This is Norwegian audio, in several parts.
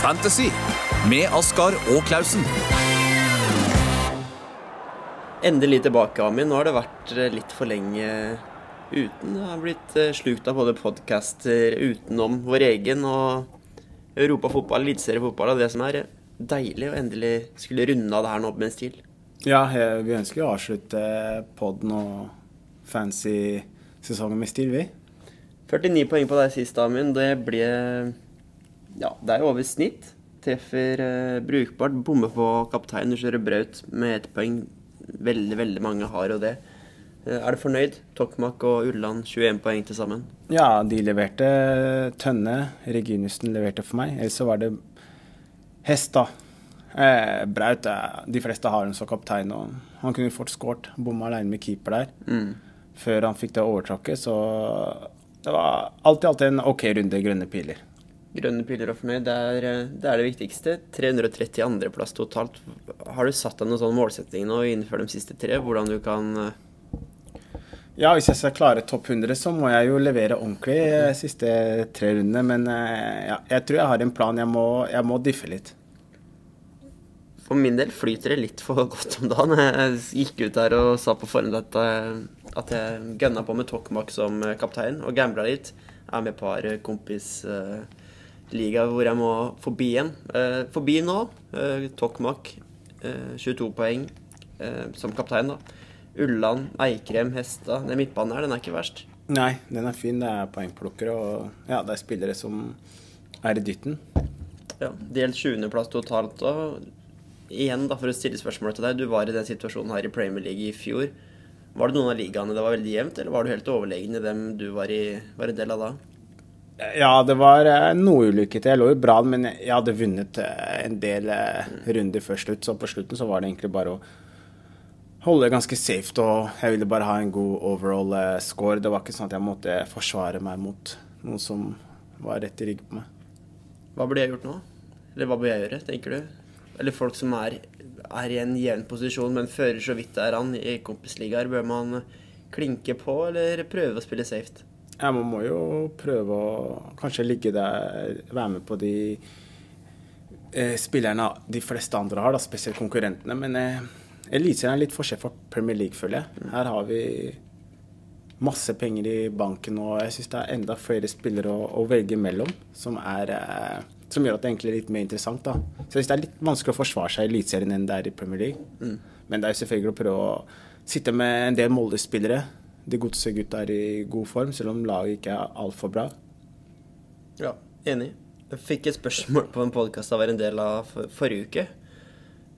Fantasy med Askar og Klausen. Endelig tilbake, Amin. Nå har det vært eh, litt for lenge uten. Det har blitt eh, slukt av både podcaster utenom vår egen og europafotball, eliteseriefotball og det som er deilig å endelig skulle runde av det her nå med en stil. Ja, vi ønsker å avslutte podden og fancy sesongen med stil, vi. 49 poeng på deg sist, Amin. Det ble Ja, det er jo over snitt. Treffer eh, brukbart. Bommer på kaptein. Du kjører Braut med ett poeng. Veldig, veldig mange har jo det. Eh, er du fornøyd? Tokmak og Ulland 21 poeng til sammen. Ja, de leverte Tønne. Reginussen leverte for meg. Ellers så var det Hest, da. Eh, Braut eh, De fleste har hun som kaptein, og han kunne fort skåret. Bomma aleine med keeper der. Mm. Før han fikk det overtråkket, så det var alt i alt en OK runde grønne piler. Grønne piler og fornøyd, det er, eh, det er det viktigste. 330 andreplass totalt. Har du satt deg noen sånn målsetting nå innenfor de siste tre? Hvordan du kan eh, Ja, hvis jeg skal klare topp 100, så må jeg jo levere ordentlig de siste tre rundene. Men ja, jeg tror jeg har en plan. Jeg må, jeg må diffe litt. For min del flyter det litt for godt om dagen. Jeg gikk ut der og sa på forhånd at, at jeg gønna på med Tokmak som kaptein og gambla litt. Jeg er med på et kompisliga hvor jeg må forbi en. Eh, forbi nå. Eh, Tokmak 22 poeng som kaptein, da. Ulland, Eikrem, Hesta. Den midtbanen her, den er ikke verst. Nei, den er fin. Det er poengplukkere og ja, det er spillere som er i dytten. Ja, Delt 20.-plass totalt. og igjen, da, for å stille spørsmålet til deg. Du var i den situasjonen her i Premier League i fjor. Var det noen av ligaene det var veldig jevnt, eller var du helt overlegen i dem du var, i, var en del av da? Ja, det var eh, noe ulykkete. Jeg lå jo bra, men jeg hadde vunnet eh, en del eh, runder før slutt. Så på slutten så var det egentlig bare å holde det ganske safe, og jeg ville bare ha en god overall score. Det var ikke sånn at jeg måtte forsvare meg mot noen som var rett i ryggen på meg. Hva burde jeg gjort nå? Eller hva bør jeg gjøre, tenker du? eller folk som er, er, i en jevn posisjon, men fører så vidt det er an i kompisligaer, bør man klinke på eller prøve å spille safe? Ja, man må jo prøve å kanskje ligge der, være med på de eh, spillerne de fleste andre har, da, spesielt konkurrentene. Men eh, Eliteserien er litt forskjell fra Premier League, føler jeg. Her har vi masse penger i banken, og jeg syns det er enda flere spillere å, å velge mellom som er eh, som gjør at det egentlig er litt mer interessant. da. Så jeg synes Det er litt vanskelig å forsvare seg i Eliteserien enn det er i Premier League. Mm. Men det er jo selvfølgelig å prøve å sitte med en del Molde-spillere. De godsegutta er i god form, selv om laget ikke er altfor bra. Ja, enig. Jeg fikk et spørsmål på en podkast jeg var en del av forrige uke.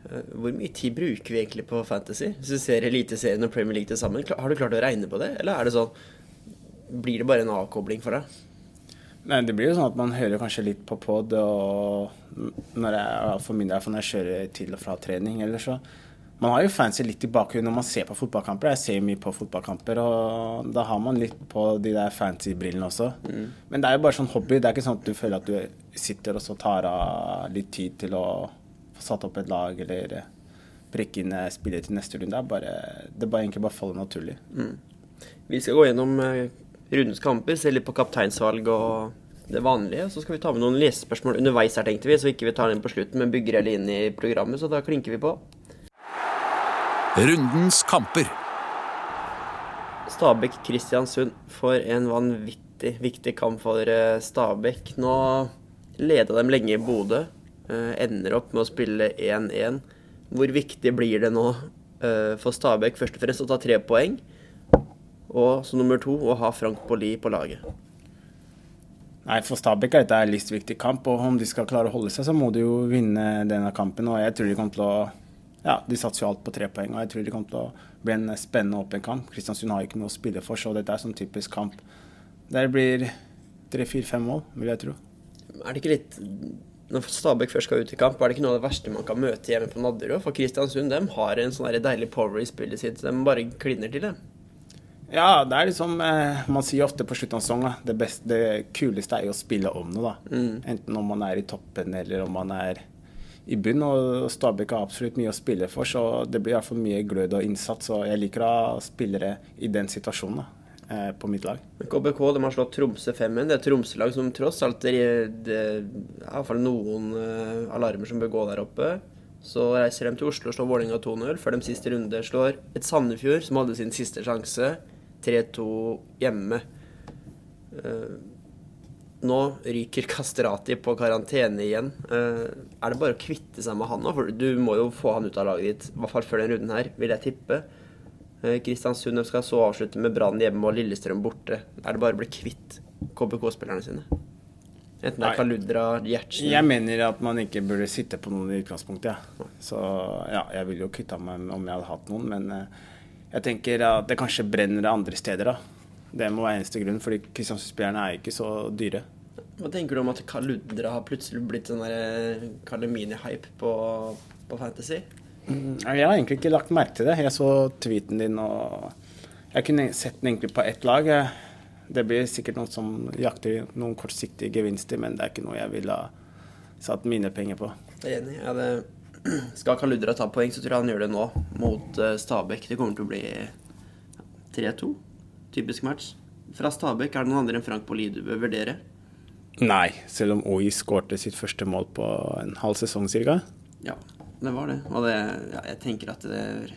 Eh, hvor mye tid bruker vi egentlig på Fantasy? Hvis du ser Eliteserien og Premier League til sammen, har du klart å regne på det? Eller er det sånn Blir det bare en avkobling for deg? Nei, det blir jo sånn at man hører kanskje litt på pod, og når jeg, for min del når jeg kjører til og fra trening. eller så Man har jo fancy litt i bakgrunnen når man ser på fotballkamper. Jeg ser mye på fotballkamper, og da har man litt på de der fancy brillene også. Mm. Men det er jo bare sånn hobby. Det er ikke sånn at du føler at du sitter og så tar av litt tid til å få satt opp et lag eller prikke inn spillere til neste runde. Det er bare, det er bare egentlig bare faller naturlig. Mm. Vi skal gå gjennom eh, rundens kamper, se litt på kapteinsvalg og det vanlige. Så skal vi ta med noen lesespørsmål underveis her, tenkte vi, så ikke vi tar den på slutten, men bygger hele inn i programmet. Så da klinker vi på. Rundens kamper. Stabæk-Kristiansund for en vanvittig viktig kamp for eh, Stabæk. Nå leda dem lenge i Bodø. Eh, ender opp med å spille 1-1. Hvor viktig blir det nå eh, for Stabæk først og fremst å ta tre poeng? Og som nummer to å ha Frank Bolli på laget. Nei, For Stabæk er dette en livsviktig kamp, og om de skal klare å holde seg, så må de jo vinne denne kampen. og jeg tror De kommer til å, ja, de satser jo alt på tre poeng, og jeg tror det kommer til å bli en spennende åpen kamp. Kristiansund har ikke noe å spille for, så dette er sånn typisk kamp der det blir tre-fire-fem mål, vil jeg tro. Er det ikke litt når Stabæk først skal ut i kamp, er det ikke noe av det verste man kan møte hjemme på Nadderud? For Kristiansund de har en sånn deilig power i spillet sitt. De bare klinner til det. Ja, det er liksom eh, Man sier ofte på slutten av sesongen det, beste, det kuleste er jo å spille om noe. da. Mm. Enten om man er i toppen eller om man er i bunnen. Og Stabæk har absolutt mye å spille for, så det blir iallfall mye glød og innsats. Og jeg liker å ha spillere i den situasjonen. da. eh, på mitt lag. KBK de har slått Tromsø 5-1. Det er Tromsø-lag som tross alt det, er i hvert fall noen uh, alarmer som bør gå der oppe. Så reiser de til Oslo og slår Vålerenga 2-0, før de siste runde slår et Sandefjord, som hadde sin siste sjanse, 3-2 hjemme. Nå ryker Kastrati på karantene igjen. Uh, er det bare å kvitte seg med han nå? For du må jo få han ut av laget ditt, i hvert fall før den runden her, vil jeg tippe. Eh, Kristiansund skal så avslutte med Brann hjemme og Lillestrøm borte. Er det bare å bli kvitt KBK-spillerne sine? Enten det er Kaludra, Gjertsen Jeg mener at man ikke burde sitte på noen i utgangspunktet. Ja. Så ja, jeg ville jo kvitta meg om jeg hadde hatt noen, men uh, jeg tenker at det kanskje brenner andre steder, da. Det må være eneste grunn, fordi Kristiansund-spillerne er ikke så dyre. Hva tenker du om at Kaludra har plutselig blitt sånn der mini-hype på, på Fantasy? Mm, jeg har egentlig ikke lagt merke til det. Jeg så tweeten din og Jeg kunne sett den egentlig på ett lag. Det blir sikkert noen som jakter noen kortsiktige gevinster, men det er ikke noe jeg ville ha satt mine penger på. Jeg er enig. Ja, det... Skal Kaludra ta poeng, så tror jeg han gjør det nå mot uh, Stabæk. Det kommer til å bli 3-2. Typisk match. Fra Stabæk, er det noen andre enn Frank Bolli du bør vurdere? Nei, selv om OI skårte sitt første mål på en halv sesong ca. Ja, det var det. Og det, ja, jeg tenker at det er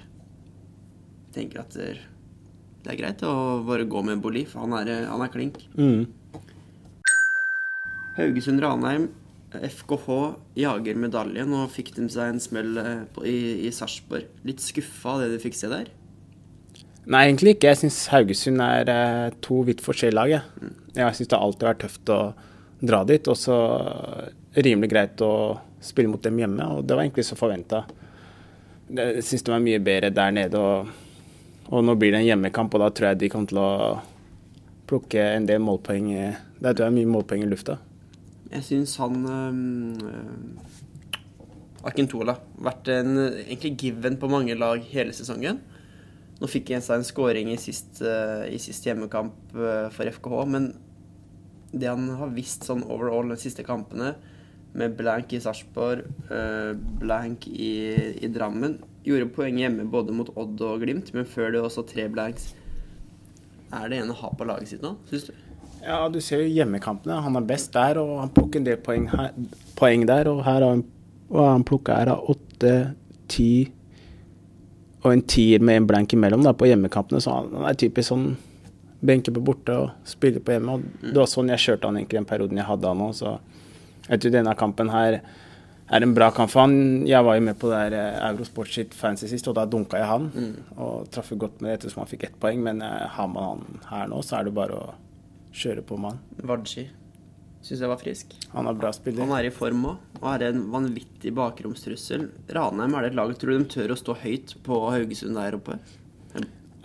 tenker at det er, det er greit å bare gå med Boli, for han er, han er klink. Mm. Haugesund-Ranheim, FKH jager medaljen og fikk de seg en smell eh, i, i Sarpsborg. Litt skuffa av det du fikk se der? Nei, egentlig ikke. Jeg syns Haugesund er eh, to vidt forskjellige lag. Jeg, mm. jeg syns det alltid vært tøft å dra dit. Og så rimelig greit å spille mot dem hjemme, og det var egentlig så forventa. Jeg syns de er mye bedre der nede, og, og, nå blir det en hjemmekamp, og da tror jeg de kommer til å plukke en del målpoeng. Det tror jeg er mye målpoeng i lufta. Jeg syns han øh, Akintola vært en egentlig given på mange lag hele sesongen. Nå fikk han seg en skåring i sist, uh, i sist hjemmekamp uh, for FKH, men det han har visst sånn overall de siste kampene, med blank i Sarpsborg, uh, blank i, i, Drammen. Gjorde poeng hjemme både mot Odd og Glimt, men før det også tre blanks. Er det en å ha på laget sitt nå, syns du? Ja, du ser jo hjemmekampene. Han er best der, og han plukker en del poeng, her, poeng der. Og her har han, han plukka her av åtte, ti og en tier med en blank imellom da, på hjemmekampene. Så han, han er typisk sånn benke på borte og spille på hjemme. Og det var sånn jeg kjørte han egentlig den perioden jeg hadde han òg, så jeg tror denne kampen her er en bra kamp for han. Jeg var jo med på det der eh, Eurosport sitt fancy sist, og da dunka jeg han. Mm. Og traff godt med det ettersom han fikk ett poeng, men uh, har man han her nå, så er det bare å kjøre på med han. Wadji syns jeg var frisk. Han er bra spiller. Han er i form òg, og er en vanvittig bakromstrussel. Ranheim er det et lag Tror du de tør å stå høyt på Haugesund der oppe?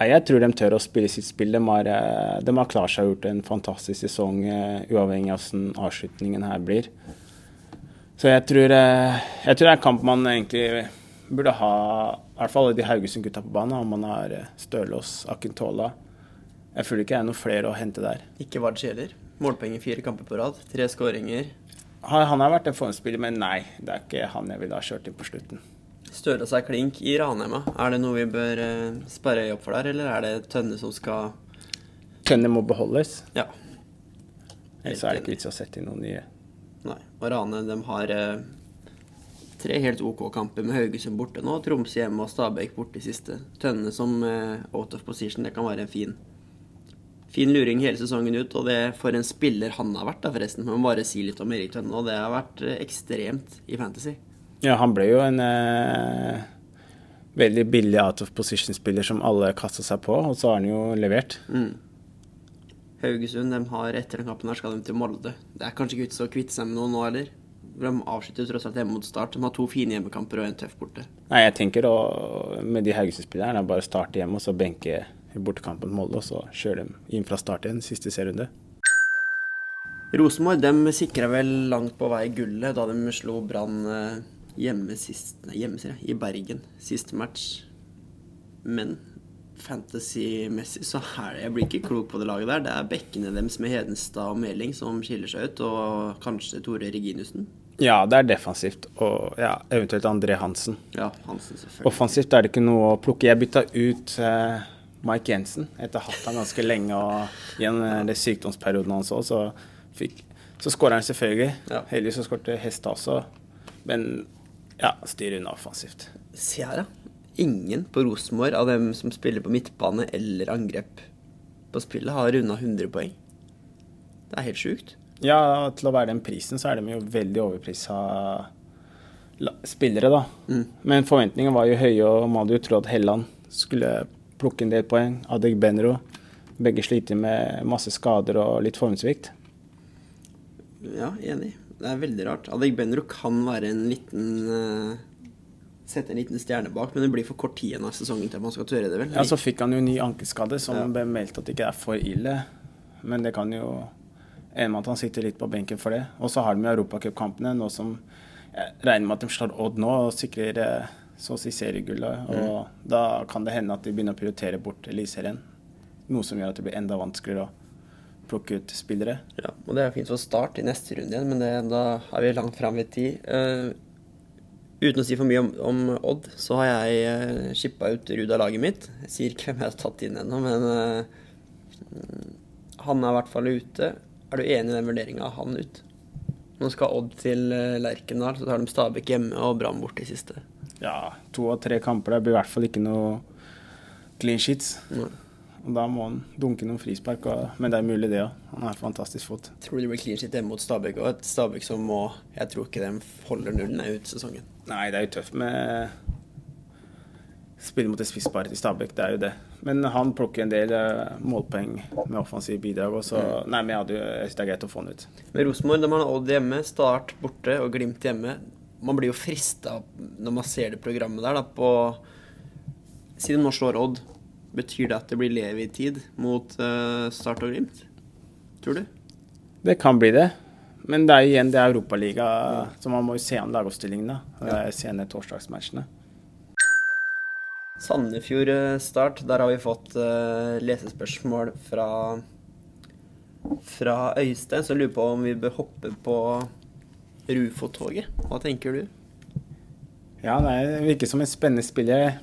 Ja, jeg tror de tør å spille sitt spill. De har, eh, de har klart seg og gjort en fantastisk sesong, uavhengig av hvordan avslutningen her blir. Så jeg tror, eh, jeg tror det er en kamp man egentlig burde ha, i hvert fall de Haugesund-gutta på banen. Om man har eh, Stølås, Akintola. Jeg føler ikke det er noe flere å hente der. Ikke Vard heller. Målpoeng i fire kamper på rad. Tre skåringer. Han har vært en formspiller, men nei, det er ikke han jeg ville ha kjørt inn på slutten. Stølås seg klink i Ranheim. Er det noe vi bør uh, sperre øye opp for der, eller er det Tønne som skal Tønne må beholdes? Ja. Ellers er det ikke vits i å sette inn noen nye. Nei. Og Rane de har eh, tre helt OK kamper med Haugesund borte nå. Tromsø hjemme og Stabæk borte i siste. Tønne som eh, out of position, det kan være en fin fin luring hele sesongen ut. Og det for en spiller han har vært, da forresten. Man må bare si litt om Erik Tønne. Og det har vært eh, ekstremt i Fantasy. Ja, han ble jo en eh, veldig billig out of position-spiller som alle kasta seg på, og så har han jo levert. Mm. Haugesund de har etter den kampen her skal de til Molde. Det er kanskje ikke vits å kvitte seg med noe nå heller. De avslutter tross alt hjemme mot Start. De har to fine hjemmekamper og en tøff borte. Nei, jeg tenker å, med de Haugesund-spillerne bare starte hjemme og så benke i bortekamp mot Molde, og så kjører de inn fra start igjen siste serierunde. Rosenborg sikra vel langt på vei gullet da de slo Brann eh, hjemme, sist, nei, hjemme jeg, i Bergen siste match. Men fantasy-messig så er det Jeg blir ikke klok på det laget der. Det er bekkene deres med Hedenstad og Meling som skiller seg ut, og kanskje Tore Reginussen. Ja, det er defensivt. Og ja, eventuelt André Hansen. Ja, Hansen selvfølgelig. Offensivt er det ikke noe å plukke. Jeg bytta ut eh, Mike Jensen. Etter å ha hatt han ganske lenge og gjennom den sykdomsperioden hans òg, så, fikk, så skåra han selvfølgelig. Ja. Heldigvis så skårte Hesta også. Men ja, styrer unna offensivt. Se her, da. Ingen på Rosenborg av dem som spiller på midtbane eller angrep på spillet, har runda 100 poeng. Det er helt sjukt. Ja, til å være den prisen, så er de jo veldig overprisa spillere, da. Mm. Men forventningene var jo høye, og man hadde jo trodd Helland skulle plukke en del poeng. Adek Benro. Begge sliter med masse skader og litt formsvikt. Ja, enig. Det er veldig rart. Adek Benro kan være en liten eh, Sette en liten stjerne bak, men det blir for kort tid igjen av sesongen til man skal tørre det, vel? Ja, så fikk han jo ny ankelskade, som Ja. ble meldt at det ikke er for ille. Men det kan jo ende med at han sitter litt på benken for det. Og så har de europacupkampene, nå som jeg regner med at de slår Odd nå og sikrer eh, så å si seriegullet. Og da kan det hende at de begynner å prioritere bort Eliteserien. Noe som gjør at det blir enda vanskeligere å plukke ut spillere. Ja, og det er fint for start i neste runde igjen, men det, da er vi langt fram i tid. Uh, uten å si for mye om, om Odd, så har jeg uh, shippa ut Ruud av laget mitt. Jeg sier ikke hvem jeg har tatt inn ennå, men uh, han er i hvert fall ute. Er du enig i den vurderinga av han ut? Nå skal Odd til Lerkendal, så tar de Stabæk hjemme og Brann bort i siste. Ja, to av tre kamper. Det blir i hvert fall ikke noe clean sheets. Mm. Og da må han dunke noen frispark, og, men det er mulig det òg. Han har fantastisk fot. Tror du det blir clean sheet hjemme mot Stabæk, og et Stabæk som må Jeg tror ikke de holder nullen ut sesongen. Nei, det er jo tøft med spille mot et spisspar i Stabæk, det er jo det. Men han plukker en del eh, målpoeng med offensive bidrag. Og så, nei, men jeg, hadde jo, jeg synes det er greit å få han ut. Med Rosenborg, har Odd hjemme, Start borte og Glimt hjemme. Man blir jo frista når man ser det programmet der, da, på Siden nå slår Odd, betyr det at det blir levetid mot uh, Start og Glimt? Tror du? Det kan bli det. Men det er igjen det er Europaliga, så man må jo se an lagoppstillingene. Det er sene torsdagsmatchene. Sandefjord eh, Start, der har vi fått uh, lesespørsmål fra fra Øystein, som lurer på om vi bør hoppe på Rufo-toget. Hva tenker du? Ja, det virker som en spennende spiller.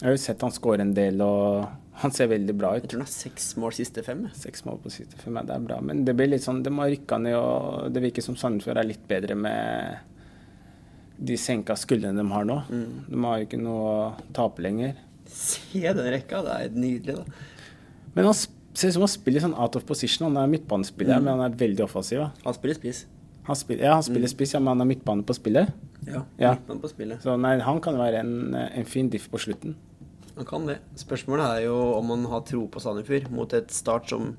Jeg har jo sett han skåre en del, og han ser veldig bra ut. Jeg tror han har seks mål siste fem. Seks mål på siste fem, ja, det er bra. Men det blir litt sånn, de har rykka ned, og det virker som Sandefjord er litt bedre med de senka skuldrene de har nå. De har jo ikke noe å tape lenger. Se den rekka, det er nydelig, da. Men han ser ut som han spiller sånn out of position. Han er midtbanespiller, men han er veldig offensiv. Han spiller spiss. Han spiller, ja, han spiller spiss, ja, men han er midtbane på spillet. Ja. Ja. midtbane på spillet. Så nei, han kan være en, en fin diff på slutten. Han kan det. Spørsmålet er jo om man har tro på Sandefjord mot et start som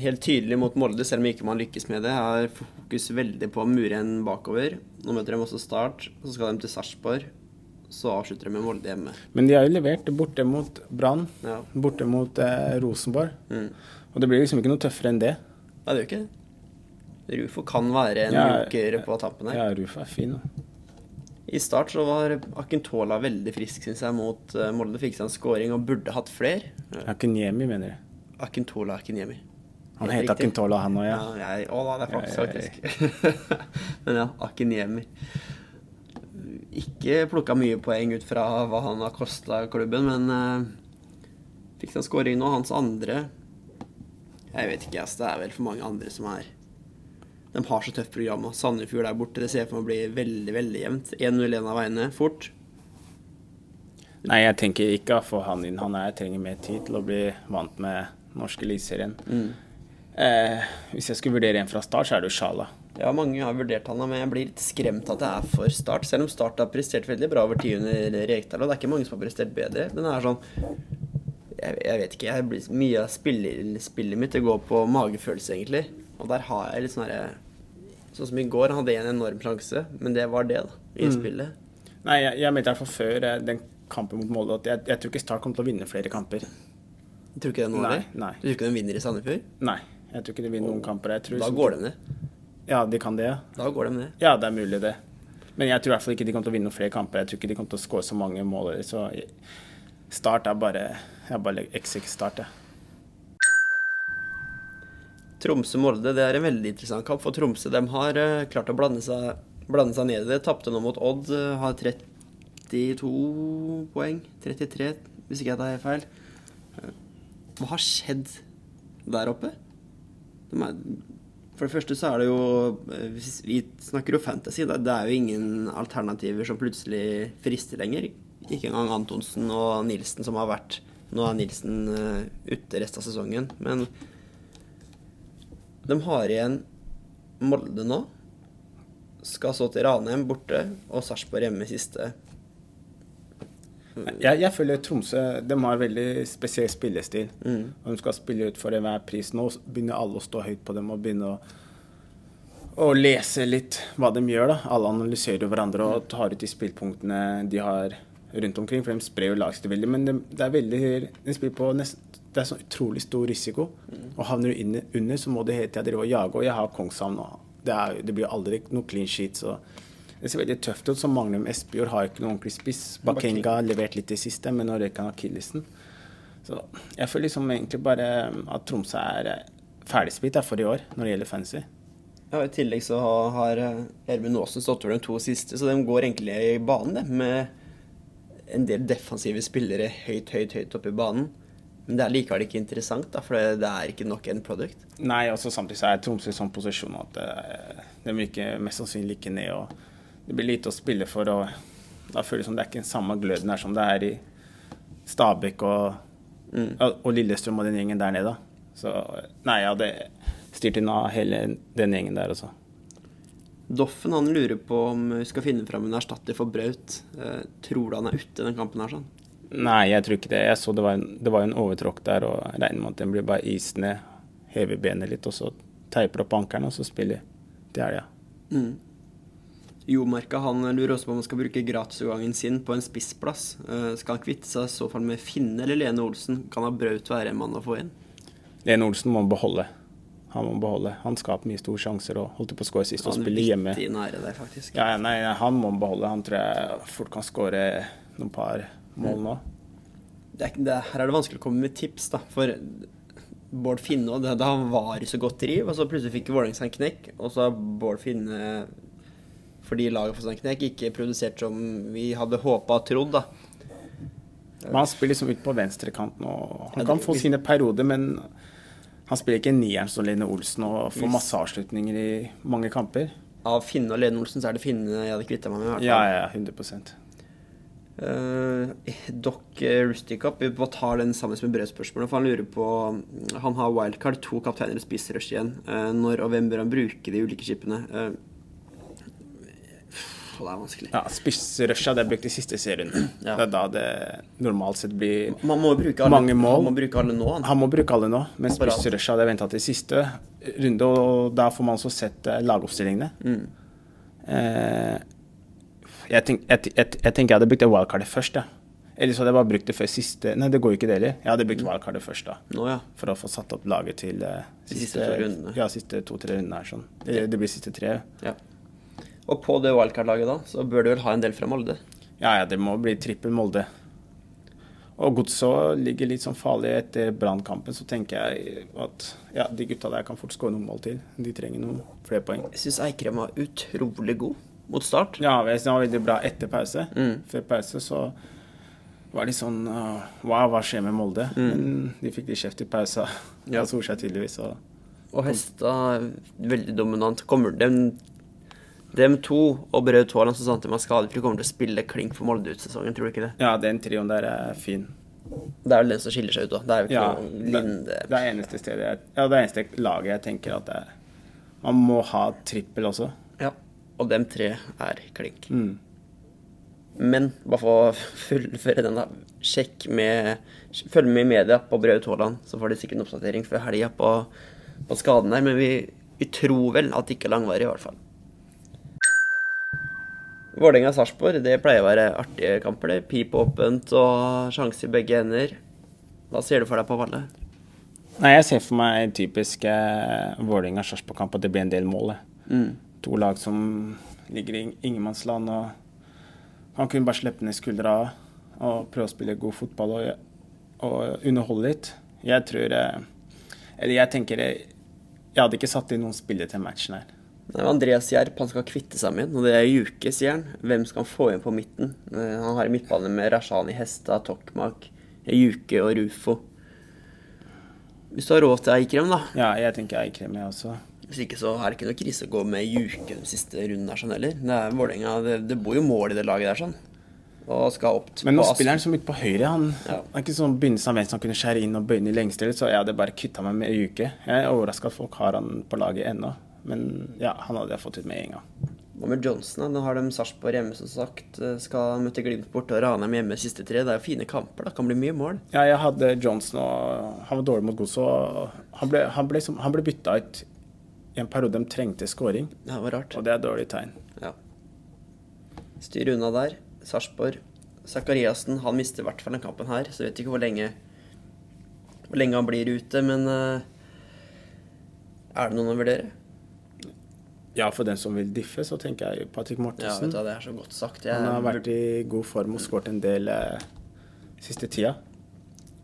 helt tydelig mot Molde, selv om ikke man lykkes med det, har fokus veldig på å mure en bakover. Nå møter de også Start, så skal de til Sarpsborg. Så avslutter de med Molde hjemme. Men de har jo levert borte mot Brann, Ja. borte mot eh, Rosenborg. Mm. Og det blir liksom ikke noe tøffere enn det. Nei, det gjør ikke det. Rufo kan være en Ja, joker på tampen her. Ja, Rufo er fin. I start så var Akintola veldig frisk, syns jeg, mot eh, Molde. Fikk seg en scoring og burde hatt flere. Akinyemi, mener du? Akintola Akinyemi. Han het. Akintola, han òg, ja. Ja, jeg, å da, det er faktisk faktisk. Men ja, Akinyemi. Ikke plukka mye poeng ut fra hva han har kosta klubben, men uh, fikk seg en scoring nå. Hans andre Jeg vet ikke, ass. Det er vel for mange andre som er De har så tøft program og Sandefjord der borte. Det ser for meg å bli veldig, veldig jevnt. 1-0 en av veiene. Fort. Nei, jeg tenker ikke å få han inn. Han er, trenger mer tid til å bli vant med norske eliteserien. Eh, hvis jeg skulle vurdere en fra start, så er det jo Sjala. Ja, mange har vurdert han, men jeg blir litt skremt at det er for Start. Selv om Start har prestert veldig bra over tid under Rekdal, og det er ikke mange som har prestert bedre. Men det er sånn Jeg, jeg vet ikke. Jeg blir, mye av spillet, spillet mitt det går på magefølelse, egentlig. Og der har jeg litt sånn herre Sånn som i går, hadde en enorm sjanse, men det var det, da, i spillet. Nei, jeg, jeg mente i hvert fall før eh, den kampen mot Molde at jeg, jeg tror ikke Start kommer til å vinne flere kamper. Jeg tror ikke det nå, Nei, eller? nei. Du tror ikke de vinner i Sandefjord? Nei, jeg tror ikke de vinner noen kamper. Jeg tror Da går de ned. Ja, de kan det, ja. Da går de ned. Ja, det er mulig, det. Men jeg tror i hvert fall ikke de kommer til å vinne noen flere kamper. Jeg tror ikke de kommer til å skåre så mange mål. Så Start er bare Jeg bare exec start, jeg. Tromsø-Molde det er en veldig interessant kamp, for Tromsø de har eh, klart å blande seg, blande seg ned i det. Tapte nå mot Odd, eh, har 32 poeng. 33, hvis ikke jeg tar feil. Hva har skjedd der oppe? De er, for det første så er det jo eh, hvis Vi snakker jo fantasy. Det er jo ingen alternativer som plutselig frister lenger. Ikke engang Antonsen og Nilsen som har vært Nå er Nilsen ute resten av sesongen, men de har igjen Molde nå. Skal så til Ranheim borte, og Sarpsborg hjemme siste. Jeg, jeg føler Tromsø de har veldig spesiell spillestil. Mm. Og de skal spille ut for enhver pris. Nå begynner alle å stå høyt på dem og begynne å, å lese litt hva de gjør. da. Alle analyserer hverandre og tar ut de spillpunktene de har rundt omkring. For de sprer jo veldig. Men det, det er veldig, de spiller på nest, det er så utrolig stor risiko. Og havner du inne, under, så må du hele tida drive og jage. Og jeg har Kongshavn nå. Det, er, det blir aldri noe clean sheet. så det ser veldig tøft ut. Så mangler de Espejord, har ikke noen ordentlig spiss. Bakenga har levert litt i siste, men nå røyker han akillesen. Så jeg føler liksom egentlig bare at Tromsø er eh, ferdigspilt for i år når det gjelder fancy. Ja, I tillegg så har eh, Ervin Aasen stått over de to siste, så de går egentlig i banen det, med en del defensive spillere høyt, høyt, høyt oppe i banen. Men det er likevel ikke interessant, da, for det er ikke nok end product. Nei, og samtidig så er Tromsø i sånn posisjon at uh, de vil ikke mest sannsynlig ikke ned. og det blir lite å spille for. og Da føles det som det er ikke den samme gløden her som det er i Stabæk og, mm. og Lillestrøm og den gjengen der nede. Så nei, jeg hadde styrt unna hele den gjengen der også. Doffen han lurer på om vi skal finne fram en erstatter for Braut. Eh, tror du han er ute i den kampen her? sånn? Nei, jeg tror ikke det. Jeg så det var en, det var en overtråkk der, og regner med at den blir bare is ned, hever benet litt, og så teiper opp ankelen, og så spiller til helga. Ja. Mm. Jomarka han lurer også på om han skal bruke gratisutgangen sin på en spissplass. Uh, skal han kvitte seg i så fall med Finne eller Lene Olsen? Kan ha Braut være en mann å få inn? Lene Olsen må beholde. Han må beholde. Han skaper mye store sjanser og holdt på å skåre sist og spille hjemme. Er der. Ja, nei, han må beholde. Han tror jeg fort kan skåre noen par mål nå. Det er, det, her er det vanskelig å komme med tips, da. For Bård Finne det, det, han var i så godt driv, og så plutselig fikk Vålerenga seg en knekk. Og så har Bård Finne fordi laget for Knekk ikke produsert som vi hadde håpa og trodd. da. Men han spiller liksom ut på venstrekanten. og Han kan få sine perioder, men han spiller ikke nieren som Lene Olsen og får masse avslutninger i mange kamper. Av Finne og Lene Olsen så er det Finne jeg hadde kvitta meg med. Ja, ja, 100 Uh, Doc Rusticup vi tar den sammen med brødspørsmålet. For han lurer på Han har wildcard, to kapteiner og spissrush igjen. Uh, når og hvem bør han bruke de ulike skipene? Uh, det er vanskelig. Ja, Spissrusha det er brukt i siste serien. Ja. Det er da det normalt sett blir alle, mange mål. Han må bruke alle nå. Han, han må bruke alle nå, men spissrusha er venta til siste runde. Og da får man også sett uh, lagoppstillingene. Mm. Eh, jeg, tenk, jeg, jeg, jeg, tenker jeg hadde brukt det wildcardet først, ja. Eller så hadde jeg bare brukt det før siste Nei, det går jo ikke det heller. Jeg hadde brukt mm. wildcardet først, da. Nå, ja. For å få satt opp laget til uh, siste, siste to rundene. Ja, siste to-tre rundene her. Sånn. Det, det, blir siste tre. Ja. Og på det wildcard-laget da, så bør du vel ha en del fra Molde? Ja, ja, det må bli trippel Molde. Og Godset ligger litt sånn farlig etter Brannkampen, så tenker jeg at ja, de gutta der kan fort skåre noen mål til. De trenger noen flere poeng. Jeg syns Eikrem var utrolig god mot start. Ja, jeg synes han var veldig bra etter pause. Mm. Før pause så var de sånn Wow, hva skjer med Molde? Mm. Men de fikk de kjeft i pausa ja. Solskjær tydeligvis. Og, og Hesta veldig dominant. Kommer den dem to og Braut Haaland som Santima skadefri kommer til å spille klink for Molde ut sesongen, tror du ikke det? Ja, den trioen der er fin. Det er vel den som skiller seg ut, da. Det er jo ikke ja, noe Linde Det er eneste stedet jeg, Ja, det er eneste laget jeg tenker at det er Man må ha trippel også. Ja. Og dem tre er klink. Mm. Men bare for å fullføre den, da. Sjekk med Følg med i media på Braut Haaland, så får de sikkert en oppdatering før helga på, på skaden der. Men vi, vi tror vel at det ikke er langvarig, i hvert fall. Vålerenga-Sarpsborg, det pleier å være artige kamper. det. Pip åpent og sjanse i begge ender. Hva ser du for deg på Valle? Nei, Jeg ser for meg en typisk eh, Vålerenga-Sarpsborg-kamp, at det blir en del mål. Mm. To lag som ligger i ingenmannsland. og Han kunne bare slippe ned skuldra og prøve å spille god fotball og, og underholde litt. Jeg tror eh, Eller jeg tenker Jeg, jeg hadde ikke satt inn noen spillere til matchen her. Andreas Jerp han skal kvitte seg med og det er Juke, sier han. Hvem skal han få inn på midten? Eh, han har i midtbane med Rashani Hesta, Tokmak, Juke og Rufo. Hvis du har råd til Eikrem, da. Ja, jeg tenker Eikrem, jeg også. Hvis ikke så er det ikke noe krise å gå med Juke den siste runden der sånn heller. Det er Vålerenga, det, det bor jo mål i det laget der sånn. Og skal opp Men nå spiller han så mye på høyre. Han Ja. er ikke sånn begynnelsen av venstre han kunne skjære inn og bøye i lengste, så jeg hadde bare kvitta meg med Juke. Jeg er overraska at folk har han på laget ennå, men ja, han hadde jeg fått ut med en gang. Hva med Johnson? da? Nå har de Sarpsborg hjemme, som sagt. Skal møte Glimt borte og Ranheim hjemme siste tre. Det er jo fine kamper. da, Kan bli mye mål. Ja, jeg hadde Johnson, og han var dårlig mot Gosso. Han ble, han ble, som- han ble bytta ut i en periode de trengte scoring, Det var rart. og det er et dårlig tegn. Ja. Styr unna der. Sarpsborg. Zakariassen han mister i hvert fall denne kampen her, så jeg vet ikke hvor lenge Hvor lenge han blir ute, men eh, Er det noen å vurdere? Ja, for den som vil diffe, så tenker jeg Patrick Ja, Mortensen. vet du, det er så godt sagt. Jeg han har vært i god form og skåret en del eh, siste tida.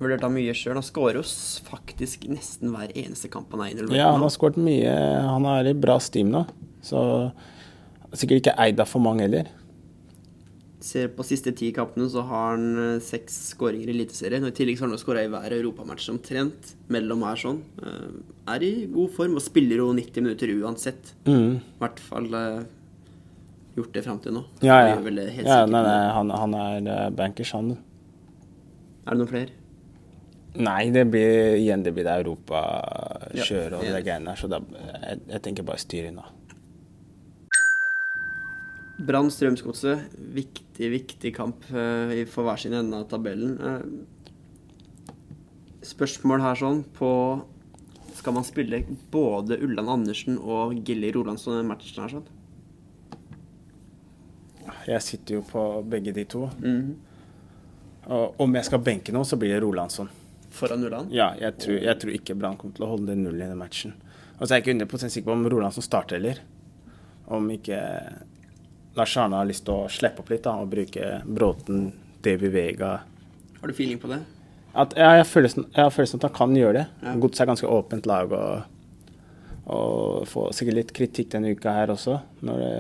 Vurdert av mye sjøl. Han skårer jo faktisk nesten hver eneste kamp han er involvert Ja, han har skåret mye. Han er i bra steam nå. Så sikkert ikke eid av for mange heller. Ser på siste ti kampene, så har han eh, seks skåringer i Eliteserien. Og I tillegg så har han skåra i hver europamatch omtrent. Mellom her sånn. Eh, Er i god form og spiller jo 90 minutter uansett. Mm. I hvert fall eh, gjort det fram til nå. Ja, ja. ja nei, nei, han, han er bankers, han. Er det noen flere? Nei, det blir igjen det blir det europakjøret og Ja, det enig. greiene der, så da, jeg, jeg tenker bare styr unna. Brann Strømsgodset. Viktig, viktig kamp eh, for hver sin ende av tabellen. Eh, spørsmål her sånn på Skal man spille både Ulland Andersen og Gilly Rolandsson i matchen her sånn? Jeg sitter jo på begge de to. Mhm. Og om jeg skal benke noe, så blir det Rolandsson. Foran Ulland? Ja, jeg tror, jeg tror ikke Brann kommer til å holde det nullen i den matchen. Og så er jeg ikke 100 sikker på om Rolandsson starter heller. Om ikke Lars Arne har lyst til å slippe opp litt da, og bruke Bråten, Davy Vega Har du feeling på det? at, ja, jeg, har følelsen, jeg har følelsen at han kan gjøre det. Ja. Godset er ganske åpent lag og, og får sikkert litt kritikk denne uka her også. Når, det,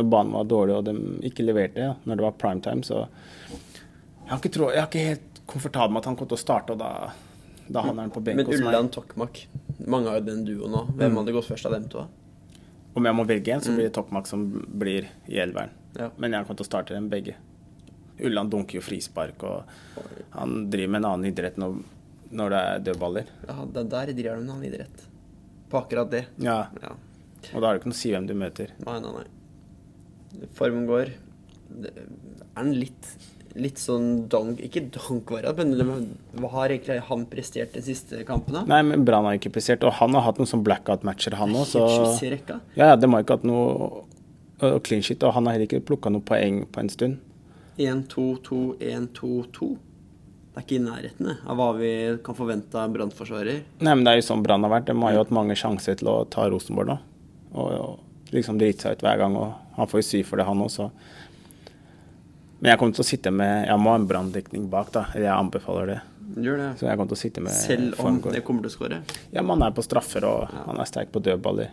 når banen var dårlig og de ikke leverte ja, når det var primetime, så jeg har, ikke tro, jeg er ikke helt komfortabel med at han kommer til å starte, og da, da havner han på benk Men hos meg. Ulland Tokmak, mange har jo den duoen nå. Hvem hadde gått først av dem to? Om jeg må velge en, så blir det Tokmak som blir i elveren. Ja. Men jeg kommer til å starte dem begge. Ulland dunker jo frispark, og han driver med en annen idrett når, når det er dødballer. Ja, det der driver han med en annen idrett. På akkurat det. Ja, Ja. og da har du ikke noe å si hvem du møter. Nei, nei, nei. Formen går. Er den litt, litt sånn donk Ikke donk-variant, men hva har egentlig han prestert de siste kampene? Nei, men Brann har ikke prestert, og han har hatt noen sånn blackout-matcher, han òg, så. Ja, ja, de har ikke hatt noe uh, clean shit, og han har heller ikke plukka noe poeng på en stund. 1-2-2, 1-2-2. Det er ikke i nærheten av hva vi kan forvente av brannforsvarer. Nei, men det er jo sånn Brann har vært. De har jo hatt mange sjanser til å ta Rosenborg nå. Og, og liksom drite seg ut hver gang, og han får jo sy for det, han også. Men jeg kommer til å sitte med Jeg må ha en branndekning bak, da. Jeg anbefaler det. Gjør det. Så jeg kommer til å sitte med Selv om Formgård. det kommer til å skåre. Ja, man er på straffer, og han er sterk på dødballer.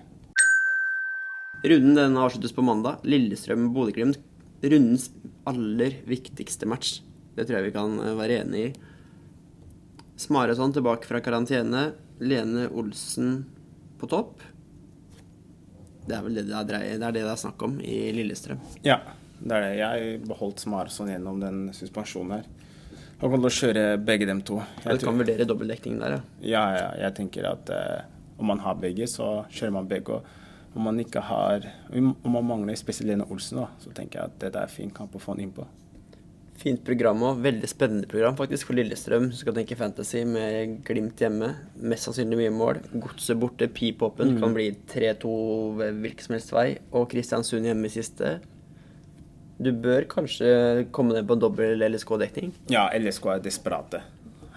Runden den avsluttes på mandag. Lillestrøm-Bodø-Glimt. Rundens aller viktigste match. Det tror jeg vi kan eh, være enig i. Smareson tilbake fra karantene. Lene Olsen på topp. Det er vel det det er, det er, det det er snakk om i Lillestrøm. Ja, det er det. Jeg beholdt Smarsson gjennom den suspensjonen her. Han kommer til å kjøre begge dem to. Du kan tror, vurdere dobbeltdekning der, ja. ja, ja, jeg tenker at eh, om man har begge, så kjører man begge. Og om man ikke har Om man mangler spesielt Lene Olsen, da, så tenker jeg at det er fin kamp å få han innpå. Fint program òg. veldig spennende program faktisk for Lillestrøm. Skal tenke fantasy med Glimt hjemme. Mest sannsynlig mye mål. Godset borte, Pipåpen. Kan bli 3-2 ved hvilken som helst vei. Og Kristiansund hjemme i siste. Du bør kanskje komme ned på dobbel LSK-dekning. Ja, LSK er desperate.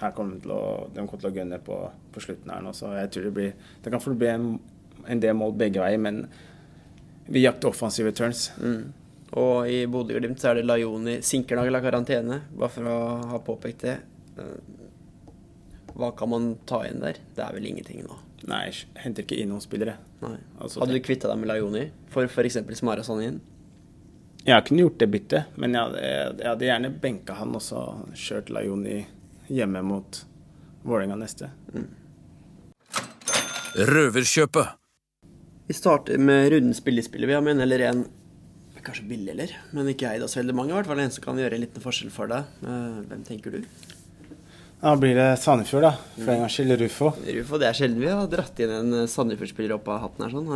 Her kommer de å, de kommer til å gunne på, på slutten her nå, så jeg tror det blir Det kan bli en, en del mål begge veier, men vi jakter offensive turns. Mm. Og i Bodø-Glimt så er det Lajoni Sinkernagel har karantene, bare for å ha påpekt det. Eh, Hva kan man ta igjen der? Det er vel ingenting nå. Nei, jeg henter ikke inn noen spillere. Altså, Hadde du kvitta deg med Lajoni for f.eks. Smarason inn? Jeg kunne gjort det byttet, men jeg hadde, jeg hadde gjerne benka han og så kjørt Lajoni hjemme mot Vålerenga neste. Røverkjøpet. Vi starter med rundens billigspiller. Vi har med en eller en Kanskje billig, eller? Men ikke eid av så veldig mange. I hvert fall en som kan gjøre en liten forskjell for deg. Eh, Hvem tenker du? Da blir det Sandefjord, da. For en gangs skyld Rufo. Rufo, det er sjelden vi har dratt inn en Sandefjord-spiller opp av hatten her sånn.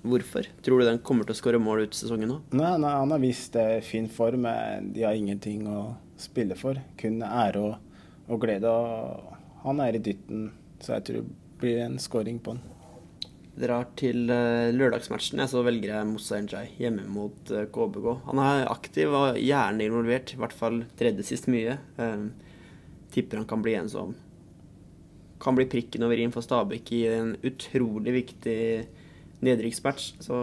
Eh, Hvorfor? Tror du den kommer til å skåre mål ut sesongen nå? Nei, nei, han har vist eh, fin form, de har ingenting å spille for. Kun ære og, og glede. Og han er i dytten, så jeg tror det blir en scoring på han. Drar til eh, lørdagsmatchen, jeg så velger jeg Moussa Njay hjemme mot eh, KBK. Han er aktiv og gjerne involvert, i hvert fall tredje sist mye. Eh, tipper han kan bli en som kan bli prikken over i-en for Stabæk i en utrolig viktig nedrykksmatch. Så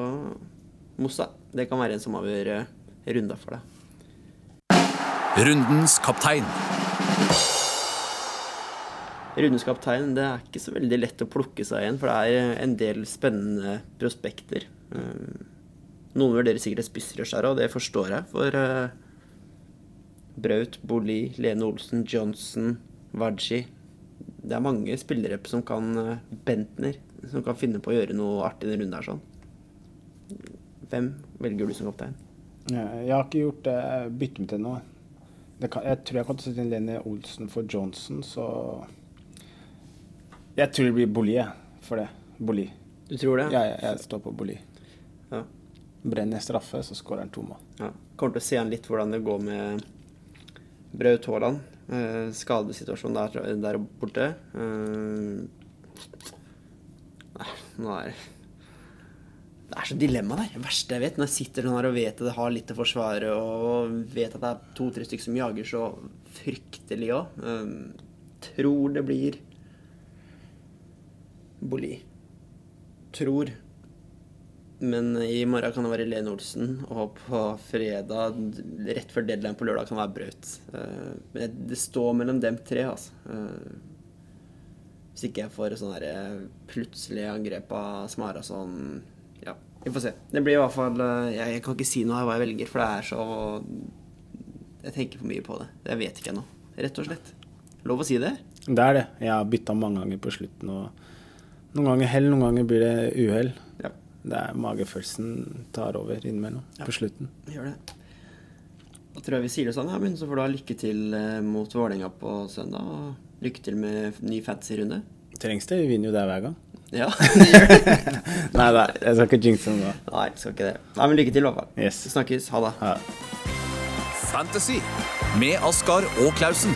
Mossa, det kan være en som avgjør eh, runda for deg. Rundens kaptein. Rundens kaptein, det er ikke så veldig lett å plukke seg igjen, for det er en del spennende prospekter. Eh, Noen vurderer sikkert her, og det forstår jeg, for eh, Braut, Boli, Lene Olsen, Johnson, Waji Det er mange spillere som kan Bentner, som kan finne på å gjøre noe artig i en runde her sånn. Hvem velger du som kaptein? Jeg har ikke gjort det byttet mitt ennå. Det kan- Jeg tror jeg kan til sette inn Lenny Olsen for Johnson, så Jeg tror det blir Boli. For det. Boli. Du tror det? Ja, jeg, jeg står på Boli. Ja. Brenner straffe, så skårer han to mål. Ja. Kommer til å se an litt hvordan det går med Braut Haaland. Eh, skadesituasjonen der, der borte. Eh, er det er så dilemma der. Det verste jeg vet, når jeg sitter sånn her og vet at jeg har litt å forsvare, og vet at det er to-tre stykker som jager så fryktelig òg. Um, tror det blir Boli. Tror. Men i morgen kan det være Lene Olsen, og på fredag, rett før deadline på lørdag, kan det være Braut. Uh, det står mellom dem tre, altså. Eh, Hvis ikke jeg får sånn der plutselig angrep av Smara sånn Ja, vi får se. Det blir i hvert fall eh, Jeg, jeg kan ikke si noe her hva jeg velger, for det er så Jeg tenker for mye på det. Jeg vet ikke ennå. Rett og slett. Lov å si det? Det er det. Jeg har bytta mange ganger på slutten. og Noen ganger hell, noen ganger blir det uhell. Ja, Det er magefølelsen tar over innimellom på slutten. gjør det. Da tror jeg vi sier det sånn, Hermin. Så får du ha lykke til eh, mot Vålerenga på søndag. Og lykke til med ny fantasy-runde. Trengs det? Vi vinner jo der hver gang. Ja, det gjør det. Nei da, jeg skal ikke jinxe noe. Nei, skal ikke det. Nei, men lykke til, i hvert fall. Yes. Snakkes. Ha det. Ja. Fantasy med Askar og Klausen.